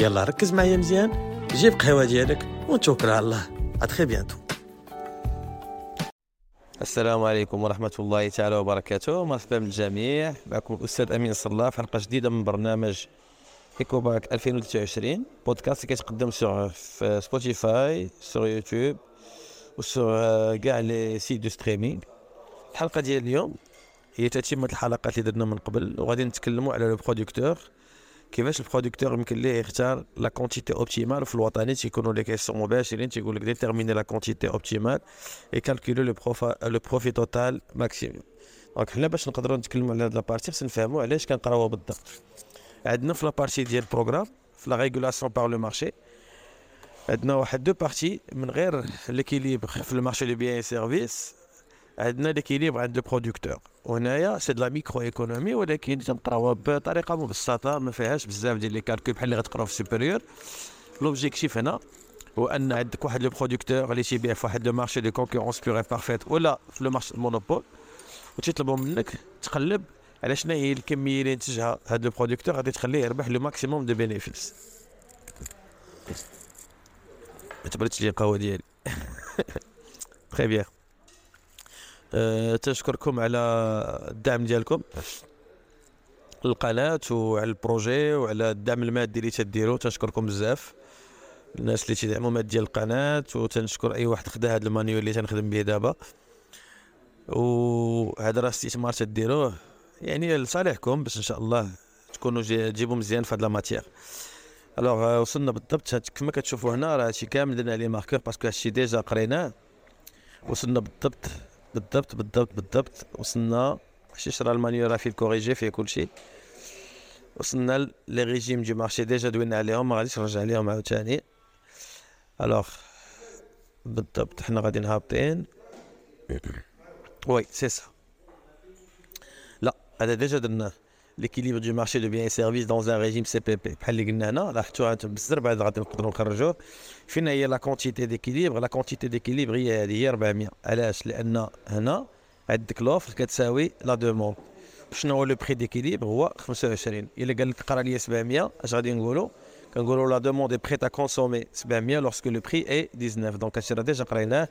يلا ركز معايا مزيان. جيب قهوة ديالك ونتوكل على الله. à bientôt السلام عليكم ورحمة الله تعالى وبركاته. مرحبا بالجميع. معكم الأستاذ أمين صلاح في حلقة جديدة من برنامج Eco Bac 2023 بودكاست اللي كيتقدم sur في Spotify sur YouTube و sur كاع les sites de streaming. الحلقة ديال اليوم هي تتمة الحلقات اللي درنا من قبل وغادي نتكلموا على le producteur كيفاش ال producteur يمكن ليه يختار la quantité optimale في الوطني؟ تيكونوا les questions مباشرين تيقول لك déterminer la quantité optimale et calculer le profit le profit total maximum donc حنا باش نقدروا نتكلموا على هاد la partie خصنا نفهموا علاش كنقراوها بالضبط. عندنا في la partie ديال ال programme في la régulation par le marché عندنا واحد deux parties من غير l'équilibre في ال marché de biens services عندنا l'équilibre عند ال producteur وهنايا c'est la micro économie ولكن تنقراوها بطريقة مبسطة ما فيهاش بزاف ديال les calculs بحال اللي غتقراو في ال supérieur l'objectif هنا هو أن عندك واحد le producteur اللي تيبيع في واحد le marché de concurrence pure parfaite ولا في le marché ال monopole وتيطلبوا منك تقلب على شنو هي الكمية اللي ينتجها هذا le producteur غادي تخليه يربح le maximum de bénéfices ما تبردش لي القهوة ديالي. très bien تشكركم على الدعم ديالكم. القناة وعلى ال projet وعلى الدعم المادي اللي تديروا تنشكركم بزاف. الناس اللي تدعموا ماديا القناة وتنشكر أي واحد خدا هذا ال manuel اللي تنخدم به دابا. وهذا راه استثمار تديروه يعني لصالحكم باش إن شاء الله تكونوا تجيبوا مزيان في هاد la matière alors وصلنا بالضبط كما كتشوفوا هنا راه هادشي كامل درنا عليه marqueur parce que هادشي déjà قريناه وصلنا بالضبط. بالضبط بالضبط بالضبط. وصلنا شي راه ال manuel راه فيه ال corrigé فيه كلشي. وصلنا les régimes de marché déjà دوينا عليهم ما غاديش نرجع عليهم عاوتاني. alors بالضبط حنا غادي هابطين oui c'est ça là هذا déjà درناه. l'équilibre de marché de biens services dans un régime CPP بحال اللي قلنا هنا لاحظتوها أنتم بزاف بعد غادي نقدروا نخرجوه فين هي la quantité d'équilibre la quantité d'équilibre هي هذه هي 400 علاش لأن هنا عندك l'offre كتساوي la demande شنو هو le prix d'équilibre هو 25 الا قال لك قرا لي 700 اش غادي نقولوا كنقولوا la demande est prête à consommer 700 lorsque le prix est 19 donc هادشي راه déjà قريناه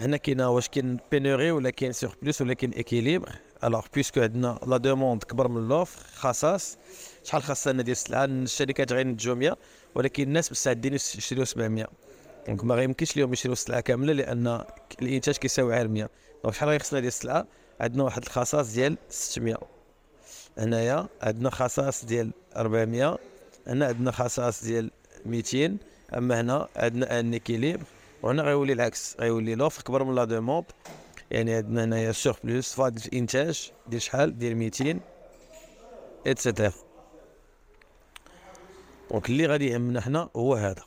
هنا كاينة واش كاين pénurie ولا كاين surplus ولا كاين équilibre alors puisque عندنا la demande كبر من l'offre خصاص شحال خاصنا ديال السلعة؟ الشركات غير ينتجوا 100 ولكن الناس مستعدين يشريو 700 donc ما غيمكنش لهم يشريو السلعة كاملة لأن الإنتاج كيساوي غير 100 donc شحال غيخصنا ديال السلعة؟ عندنا واحد الخصاص ديال 600 هنايا عندنا خصاص ديال 400 هنا عندنا خصاص ديال 200 أما هنا عندنا un équilibre وهنا غيولي العكس غيولي l'offre كبر من la demande يعني عندنا هنايا surplus فاضل الانتاج ديال شحال ديال 200 et cetera donc اللي غادي يهمنا حنا هو هذا.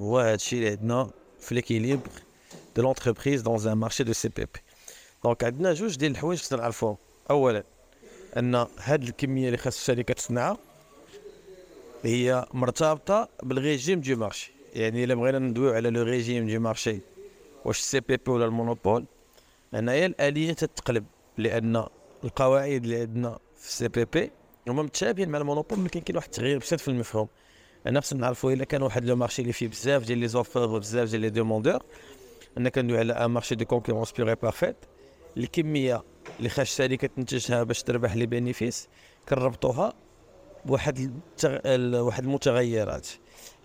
هو هذا الشيء اللي عندنا في l'équilibre de l'entreprise dans un marché de CPP donc عندنا جوج ديال الحوايج خصنا نعرفوهم اولا أن هاد الكمية اللي خاص الشركة تصنعها هي مرتبطة بال régime de marché. يعني إلا بغينا ندويو على le régime de marché واش ال CPP ولا ال monopole هنايا الآلية تتقلب لأن القواعد اللي عندنا في ال CPP هما متشابهين مع ال monopole ولكن كاين واحد التغيير بسيط في المفهوم. أنا خصنا نعرفوا إلا كان واحد le marché اللي فيه بزاف ديال les offres وبزاف ديال les demandeurs أنا كندوي على un marché de concurrence pure parfaite. الكمية اللي خاص الشركة تنتجها باش تربح les bénéfices كنربطوها بواحد التغ... واحد المتغيرات.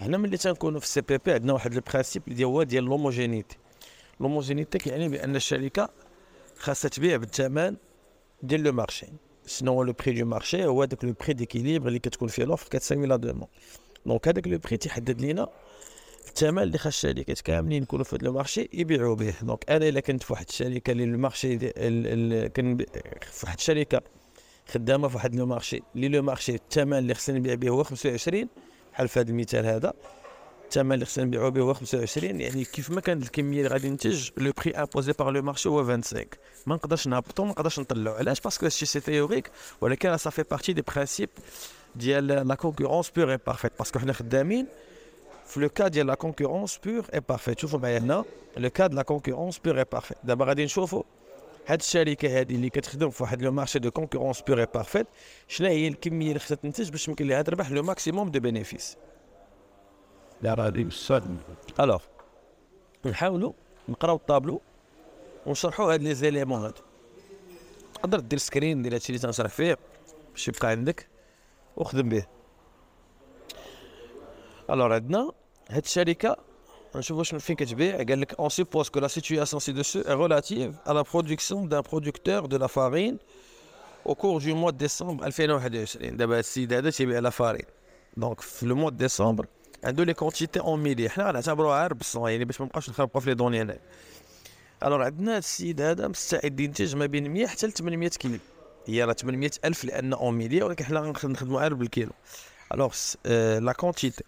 هنا ملي تنكونوا في ال CPP عندنا واحد ال principe اللي هو ديال l'homogénéité l'homogénéité كيعني بأن الشركة خاصها تبيع بالثمن ديال le marché. هو le prix de marché؟ هو داك le prix d'équilibre اللي كتكون فيه l'offre كتساوي la demande donc هذاك le prix تيحدد لينا الثمن اللي خاص الشركات كاملين يكونوا في هذا ال marché يبيعوا به. donc أنا إلا كنت في واحد الشركة اللي ال marché كان في واحد الشركة خدامة في واحد le marché اللي le marché الثمن اللي خصني نبيع به هو 25 بحال في هذا المثال هذا. الثمن اللي خصنا نبيعو به هو 25 يعني كيف ما كانت الكمية اللي غادي ننتج le prix imposé par le marché هو 25 ما نقدرش نهبطو ما نقدرش نطلعو. علاش؟ parce que هادشي c'est théorique ولكن ça fait partie des principes ديال la concurrence pure et parfaite parce que حنا خدامين في le cas ديال la concurrence pure et parfaite شوفوا معايا هنا le cas de la concurrence pure et parfaite دابا غادي نشوفوا هاد الشركة هذه اللي كتخدم في واحد le marché de concurrence et parfaite شنو هي الكمية اللي خصها تنتج باش يمكن لها تربح le maximum de bénéfices؟ لا راه alors نحاولوا نقراو الطابلو ونشرحوا هاد les éléments هادو. تقدر دير screen ديال هادشي اللي تنشرح فيه باش يبقى عندك وخدم به. Alors عندنا هاد الشركة نشوفوا شنو فين كتبيع قال لك on suppose que la situation ci-dessous est relative à la production d'un producteur de la farine. Au cours du mois de décembre 2021 دابا السيد هذا تيبيع la farine donc في le mois de décembre عنده les quantités en mille حنا غنعتبروها غير بالصون يعني باش ما نبقاوش نخربقوا في les données هنا alors عندنا السيد هذا مستعد ينتج ما بين 100 حتى ل 800 كيلو هي راه 800 الف لأن en mille ولكن حنا غنخدموا غير بالكيلو Alors la quantité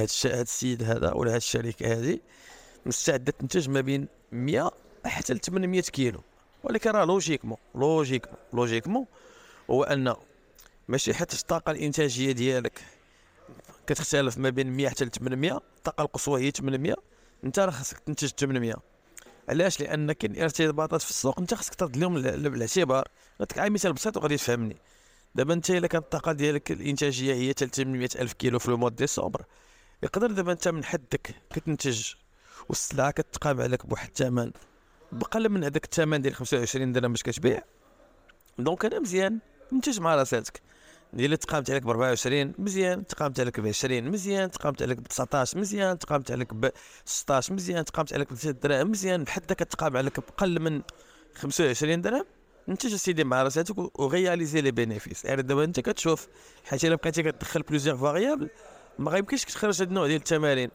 هاد هاد السيد هذا ولا هاد الشركة هذه مستعدة تنتج ما بين 100 حتى ل 800 كيلو. ولكن راه logiquement logiquement logiquement هو أن ماشي حتى الطاقة الإنتاجية ديالك كتختلف ما بين 100 حتى ل 800 الطاقة القصوى هي 800 أنت راه خاصك تنتج 800 علاش؟ لأن كاين ارتباطات في السوق أنت خاصك ترد لهم الاعتبار. نعطيك عا مثال بسيط وغادي تفهمني. دابا أنت إلا كانت الطاقة ديالك الإنتاجية هي حتى 800 ألف كيلو في ال mois de décembre يقدر دابا انت محدك كتنتج والسلعة كتقام عليك بواحد الثمن بقل من هذاك الثمن ديال 25 درهم باش كتبيع. donc أنا مزيان نتج مع راساتك. اللي تقامت عليك ب 24 مزيان. تقامت عليك ب 20 مزيان. تقامت عليك ب 19 مزيان. تقامت عليك ب 16 مزيان. تقامت عليك ب 3 دراهم مزيان. محدا كتقام عليك بقل من 25 درهم. انت سيدي مع راساتك و réaliser les bénéfices. يعني دابا انت كتشوف حيت الا بقيتي كتدخل plusieurs variables ما غيمكنش تخرج هاد النوع ديال التمارين.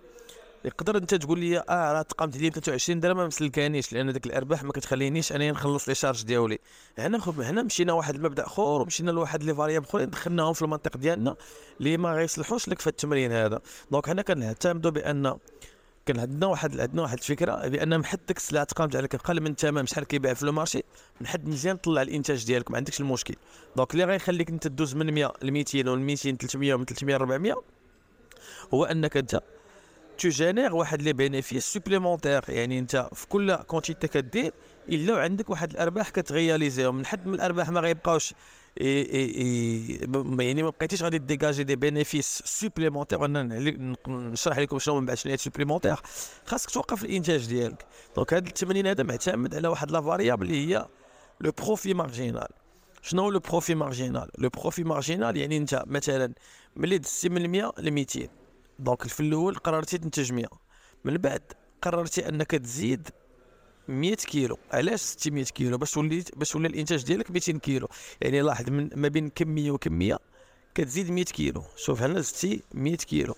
يقدر انت تقول لي آه راه تقامت لي 23 درهم ما مسلكانيش لأن ديك الأرباح ما كتخلينيش انني نخلص les charges ديالي. هنا خب هنا مشينا واحد المبدأ اخر ومشينا لواحد les variables أخرين دخلناهم في المنطق ديالنا اللي ما غيصلحوش لك في التمرين هذا. donc حنا كنعتمدوا بأن كان عندنا واحد عندنا واحد الفكرة بأن محد ديك السلعه تقامت عليك أقل من الثمن شحال كيبيع في ال marché من حد مزيان طلع الإنتاج ديالك ما عندكش المشكل. donc اللي غيخليك أنت دوز من 100 ل 200 و 200 300 و 300 400 هو أنك أنت tu génères واحد les bénéfices supplémentaires يعني أنت في كل quantité كدير الا عندك واحد الأرباح كتغياليزيهم. من حد من الأرباح ما غيبقاوش. يعني ما بقيتيش غادي dégager des bénéfices supplémentaires وأنا نشرح لكم شنو من بعد شنو supplémentaire خاصك توقف الإنتاج ديالك. donc هذا التمرين هذا معتمد على واحد la variable اللي هي le profit marginal شنو هو le profit marginal؟ le profit marginal يعني انت مثلا ملي دزتي من 100 ل 200 donc في الأول قررتي تنتج 100 من بعد قررتي أنك تزيد 100 كيلو. علاش 600 كيلو؟ باش تولي باش ولا الإنتاج ديالك 200 كيلو. يعني لاحظ من ما بين كميه وكميه كتزيد 100 كيلو. شوف هنا زدتي 100 كيلو.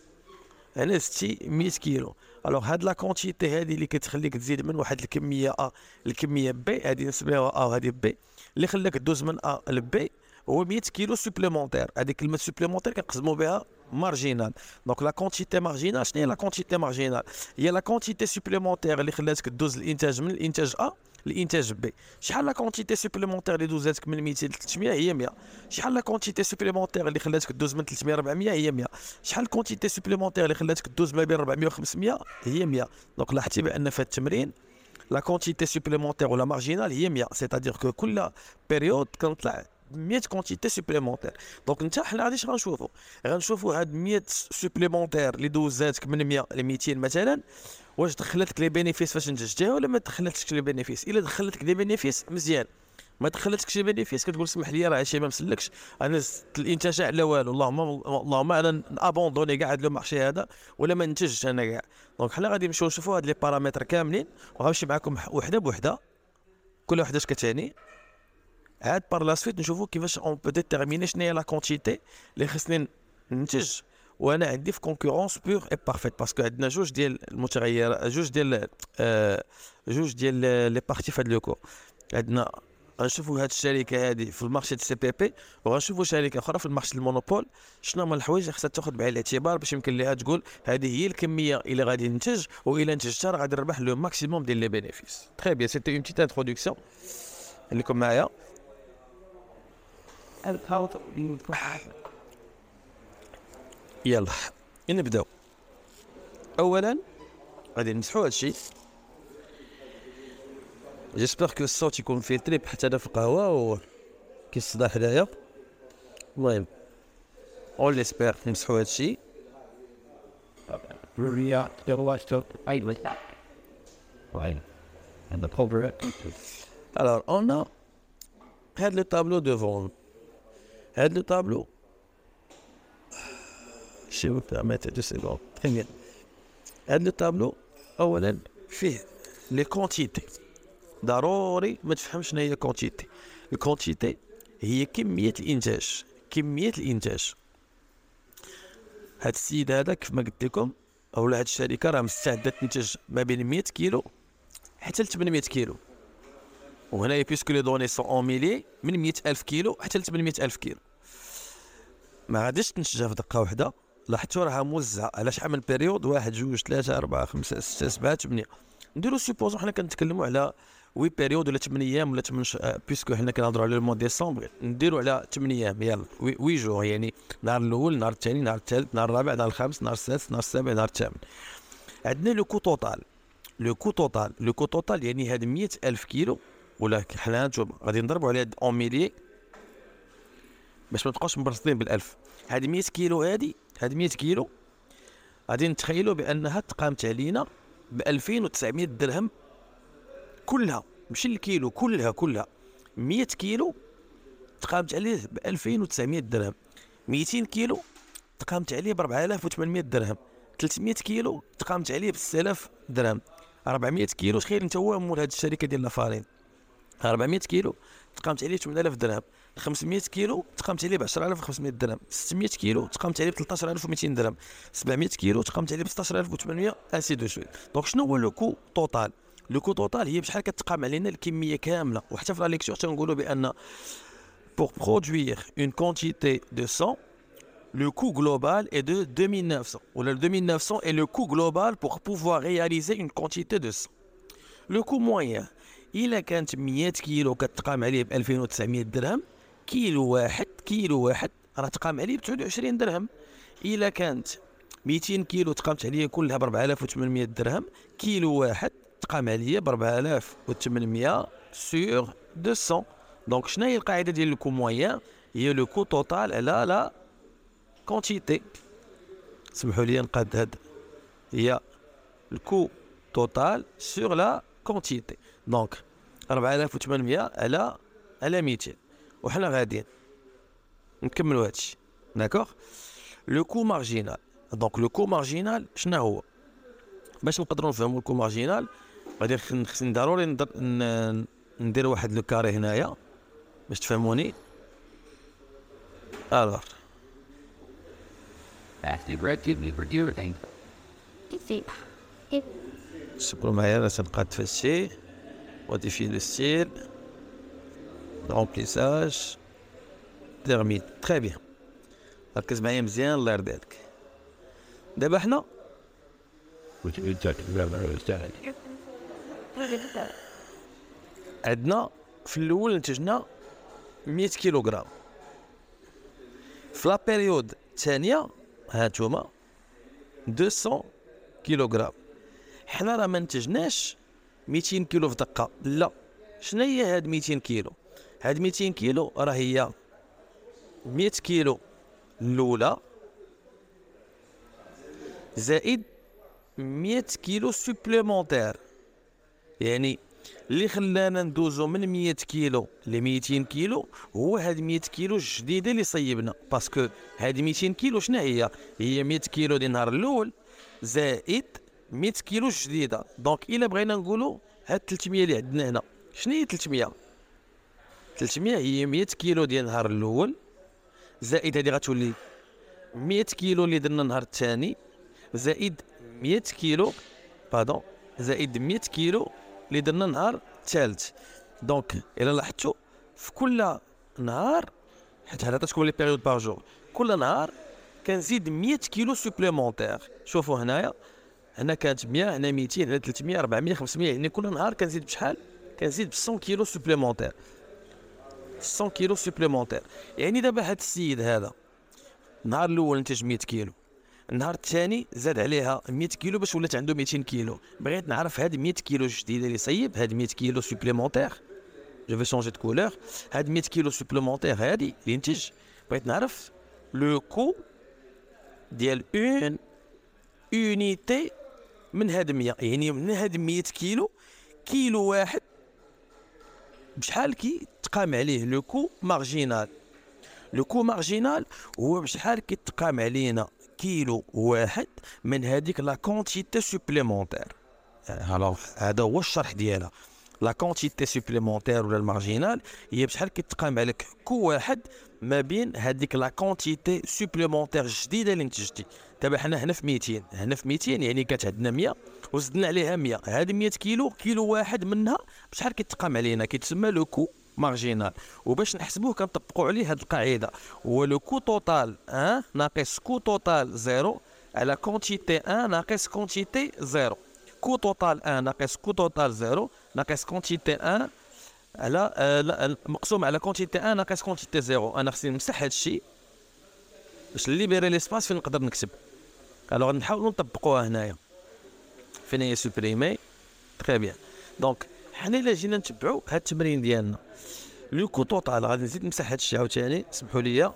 هنا زدتي 100 كيلو. Alors هاد la quantité هادي اللي كتخليك تزيد من واحد الكمية A لكميه B هادي نسميوها A وهادي B اللي خلاك دوز من A ل B هو 100 كيلو سوبليمونتير هذيك كلمة سوبليمونتير كنقسموا بها مارجينال دونك لا كونتيتي مارجينال شنو هي لا كونتيتي مارجينال هي لا كونتيتي سوبليمونتير اللي خلاتك دوز الانتاج من الانتاج A الانتاج B شحال la quantité supplémentaire اللي دوزاتك من 200 ل 300 هي 100 شحال la quantité supplémentaire اللي خلاتك دوز من 300 ل 400 هي 100 شحال quantité supplémentaire اللي خلاتك دوز ما بين 400 و 500 هي 100 donc لاحظتي بان في التمرين la quantité supplémentaire ولا marginale هي 100 c'est-à-dire que كل période كنطلع 100 quantité supplémentaire donc انت حنا غادي غنشوفوا غنشوفوا هاد 100 supplémentaires اللي دوزاتك من 100 ل 200 مثلا واش دخلتك les bénéfices فاش نتجتها ولا ما دخلتكش les bénéfices إلا دخلتك les bénéfices مزيان. ما دخلتكش les bénéfices كتقول سمح لي راه هادشي ما مسلكش. أنا زدت الإنتاج على والو. اللهم اللهم أنا abandonner كاع هاد le marché هذا ولا ما نتجش أنا كاع. donc حنا غادي نمشيو نشوفوا هاد les paramètres كاملين وغنمشي معكم وحدة بوحدة. كل وحده اش كتعني؟ عاد par la suite نشوفوا كيفاش on peut déterminer شنو هي la quantité اللي خصني ننتج. وأنا عندي في concurrence pure et parfaite parce que عندنا جوج ديال المتغير جوج ديال آه جوج ديال les parties في هذا le cours. عندنا غنشوفوا هاد الشركة هذه في ال marché du CPP وغنشوفوا شركة أخرى في ال marché ال monopole شنو هما الحوايج اللي خصها تاخذ بعين الاعتبار باش يمكن لها تقول هذه هي الكمية اللي غادي ننتج والى نتجتها راه غادي نربح le maximum ديال les bénéfices très bien c'était une petite introduction خليكم معايا يلا نبداو اولا غادي نمسحوا هادشي. جيسبر كو الصوت يكون فلتري حتى أنا في القهوة و كيصدى حدايا المهم اون ليسبير نمسحوا هادشي. Maria, the that. Right. And the cover it. الوغ اون هاد لو طابلو دوفون هاد le tableau. vous permettre deux secondes très bien هاد le tableau اولا فيه les quantités. ضروري ما تفهمش شنو هي quantité. ال quantité هي كمية الإنتاج. كمية الإنتاج. هاد السيد هذا كيف ما قلت لكم أولا هاد الشركة راه مستعدة تنتج ما بين 100 كيلو حتى ل 800 كيلو. وهنايا puisque les données sont en milliers من 100 ألف كيلو حتى ل 800 ألف كيلو. ما غاديش تنتجها في دقة واحدة. لاحظتوا راها موزعة. على شحال من périodes واحد جوج ثلاثة أربعة خمسة ستة سبعة ثمانية. نديرو supposons حنا كنتكلموا على huit périodes ولا 8 أيام ولا 8 ش... puisque حنا كنهضروا على ال mois de décembre نديرو على 8 أيام. يلا. huit, huit jours يعني النهار الأول النهار الثاني النهار الثالث النهار الرابع النهار الخامس النهار السادس النهار السابع النهار الثامن. عندنا le coût total le coût total le coût total يعني هاد 100 ألف كيلو. ولا حنا غادي نضربوا على هاد en milliers باش ما تبقاوش مبرصدين بالألف. هاد 100 كيلو هادي هاد 100 كيلو غادي نتخيلوا بأنها تقامت علينا ب 2900 درهم كلها ماشي الكيلو كلها كلها. 100 كيلو تقامت عليه ب 2900 درهم. 200 كيلو تقامت عليه ب 4800 درهم. 300 كيلو تقامت عليه ب 6000 درهم. 400 كيلو تخيل انت هو مول هذه الشركة ديال la farine 400 كيلو تقامت عليه 8000 درهم. 500 كيلو تقامت عليه ب 10500 درهم. 600 كيلو تقامت عليه ب 13200 درهم. 700 كيلو تقامت عليه ب 16800 ainsi de suite donc شنو هو le coût total؟ le coût total هي بشحال كتقام علينا الكمية كاملة. وحتى في la lecture تنقولوا بأن pour produire une quantité de sang le coût global est de 2900 ou le 2900 est le coût global pour pouvoir réaliser une quantité de sang le coût moyen إلا كانت 100 كيلو كتقام عليه ب 2900 درهم كيلو واحد كيلو واحد راه تقام عليه ب 29 درهم. إلا كانت 200 كيلو تقامت عليه كلها ب 4800 درهم كيلو واحد تقام عليا ب 4800 سور 200 donc شنو هي القاعدة ديال ال coût moyen هي le coût total على la quantité سمحوا لي نقاد هاد هي ال coût total sur la quantité donc 4800 على على 200 وحنا غاديين نكملوا هادشي d'accord le coût marginal donc le coût marginal شنو هو؟ باش نقدروا نفهموا ال coût marginal غادي خصني ضروري ندير واحد le carré هنايا باش تفهموني. Alors صبروا معايا باش نبقى تفشي modifier le style. Remplissage. Termine très bien. ركز معايا مزيان الله يرضي عليك دابا حنا. عندنا في الأول نتجنا 100 كيلوغرام في la période الثانية هانتوما 200 كيلوغرام حنا راه ما نتجناش 200 كيلو في دقة. لا. شنو هي هاد 200 كيلو؟ هاد 200 كيلو راه هي 100 كيلو الأولى زائد 100 كيلو supplémentaires يعني اللي خلانا ندوزو من 100 كيلو ل 200 كيلو هو هاد 100 كيلو الجديدة اللي صيبنا. parce que هاد 200 كيلو شنو هي؟ هي 100 كيلو ديال النهار الأول زائد 100 كيلو جديدة. donc إلا بغينا نقولوا هاد 300 اللي عندنا هنا شنو هي 300 300 هي 100 كيلو ديال النهار الأول. زائد هذه غتولي 100 كيلو اللي درنا النهار الثاني. زائد 100 كيلو pardon زائد 100 كيلو اللي درنا النهار الثالث. donc إلا لاحظتوا في كل نهار حيت تكون les périodes par jour كل نهار كنزيد 100 كيلو supplémentaires شوفوا هنايا هنا كانت 100 هنا 200 هنا 300 400 500 يعني كل نهار كنزيد بشحال؟ كنزيد ب 100 كيلو supplémentaires 100 كيلو supplémentaires يعني دابا هذا السيد هذا النهار الأول انتج 100 كيلو. النهار الثاني زاد عليها 100 كيلو باش ولات عنده 200 كيلو. بغيت نعرف هاد 100 كيلو جديدة اللي صيب هاد 100 كيلو supplémentaires je vais changer de couleur هاد 100 كيلو supplémentaires هادي اللي انتج بغيت نعرف le coût ديال une unité من هاد 100 يعني من هاد 100 كيلو كيلو واحد بشحال كي تقام عليه le coût marginal؟ le coût marginal هو بشحال كيتقام علينا كيلو واحد من هذيك la quantité supplémentaire. Alors هذا هو الشرح ديالها. la quantité supplémentaire ولا ال marginal هي بشحال كيتقام عليك كيلو واحد ما بين هذيك la quantité supplémentaire جديده اللي انتجتي دابا حنا هنا في 200 هنا في 200 يعني كانت عندنا 100 وزدنا عليها 100 هذه 100 كيلو كيلو واحد منها بشحال كيتقام علينا كيتسمى le coût marginal وباش نحسبوه كنطبقوا عليه هذه القاعده هو le coût total 1 ناقص coût total 0 على quantité 1 ناقص quantité 0 coût total 1 ناقص coût total 0 ناقص quantité 1 على آه مقسوم على quantité 1 ناقص quantité 0 أنا خصني نمسح هذا الشيء باش libérer l'espace فين نقدر نكتب alors نحاولوا نطبقوها هنايا فين هي supprimer très bien donc حنا الا جينا نتبعوا هاد التمرين ديالنا le coût total غادي نزيد نمسح هاد الشيء عاوتاني سمحوا لي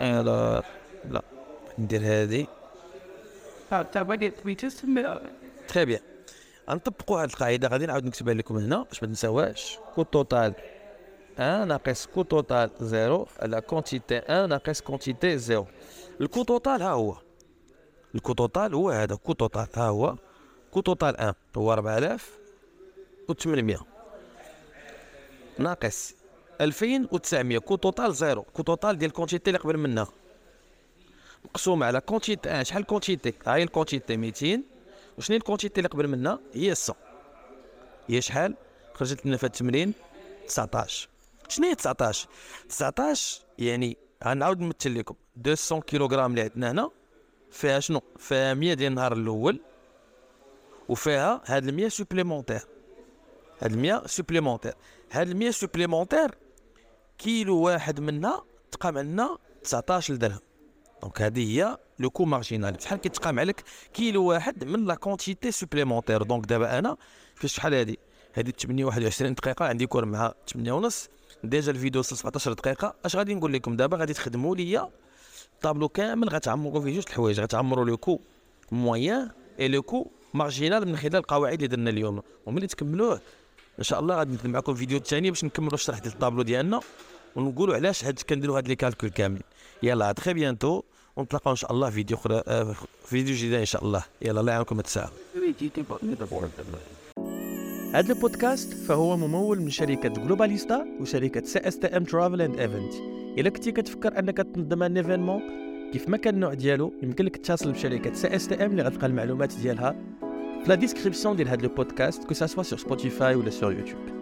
لا لا. ندير هادي très bien غنطبقوا هاد القاعدة غادي نعاود نكتبها لكم هنا باش ما تنساوهاش. coût total 1 ناقص coût total 0 على quantité 1 ناقص quantité 0 ال coût total ها هو. ال coût total هو هذا. coût total ها هو. coût total 1 هو 4800 ناقص 2900 coût total 0 coût total ديال ال quantité اللي قبل منها. مقسوم على quantité 1 شحال quantité هاي ال quantité 200 وشنو ال quantité اللي قبل منها؟ هي 100 هي شحال؟ خرجت لنا في التمرين 19 شنو هي 19 19 يعني غنعاود نمثل لكم. 200 كيلوغرام اللي عندنا هنا فيها شنو؟ فيها 100 ديال النهار الأول. وفيها هاد ال 100 supplémentaire هاد ال 100 supplémentaire هاد ال 100 supplémentaire كيلو واحد منها تقام عندنا 19 درهم. donc هذه هي le coût marginal شحال كيتقام عليك كيلو واحد من la quantité supplémentaire donc دابا أنا في شحال هذه؟ هذه 8 21 دقيقة. عندي cours مع 8 ونص. déjà الفيديو 17 دقيقة. اش غادي نقول لكم دابا؟ غادي تخدموا ليا الطابلو كامل. غتعمروا فيه جوج الحوايج. غتعمروا le coût moyen et le coût marginal من خلال القواعد اللي درنا اليوم. وملي تكملوه إن شاء الله غادي ندير معكم فيديو ثاني باش نكملوا الشرح ديال الطابلو ديالنا. ونقولوا علاش هاد كنديروا هاد les calculs كاملين. يلا très bientôt ونتلاقاو إن شاء الله فيديو أخرى آه، فيديو جديد إن شاء الله. يلا الله يعاونكم التساهل هذا البودكاست فهو ممول من شركة جلوباليستا وشركة CSTM Travel and Event إلا كنتي كتفكر أنك تنظم un événement كيف ما كان النوع ديالو يمكن لك تتصل بشركة CSTM اللي غتلقى المعلومات ديالها في la description ديال هذا البودكاست que ce soit sur Spotify ولا sur YouTube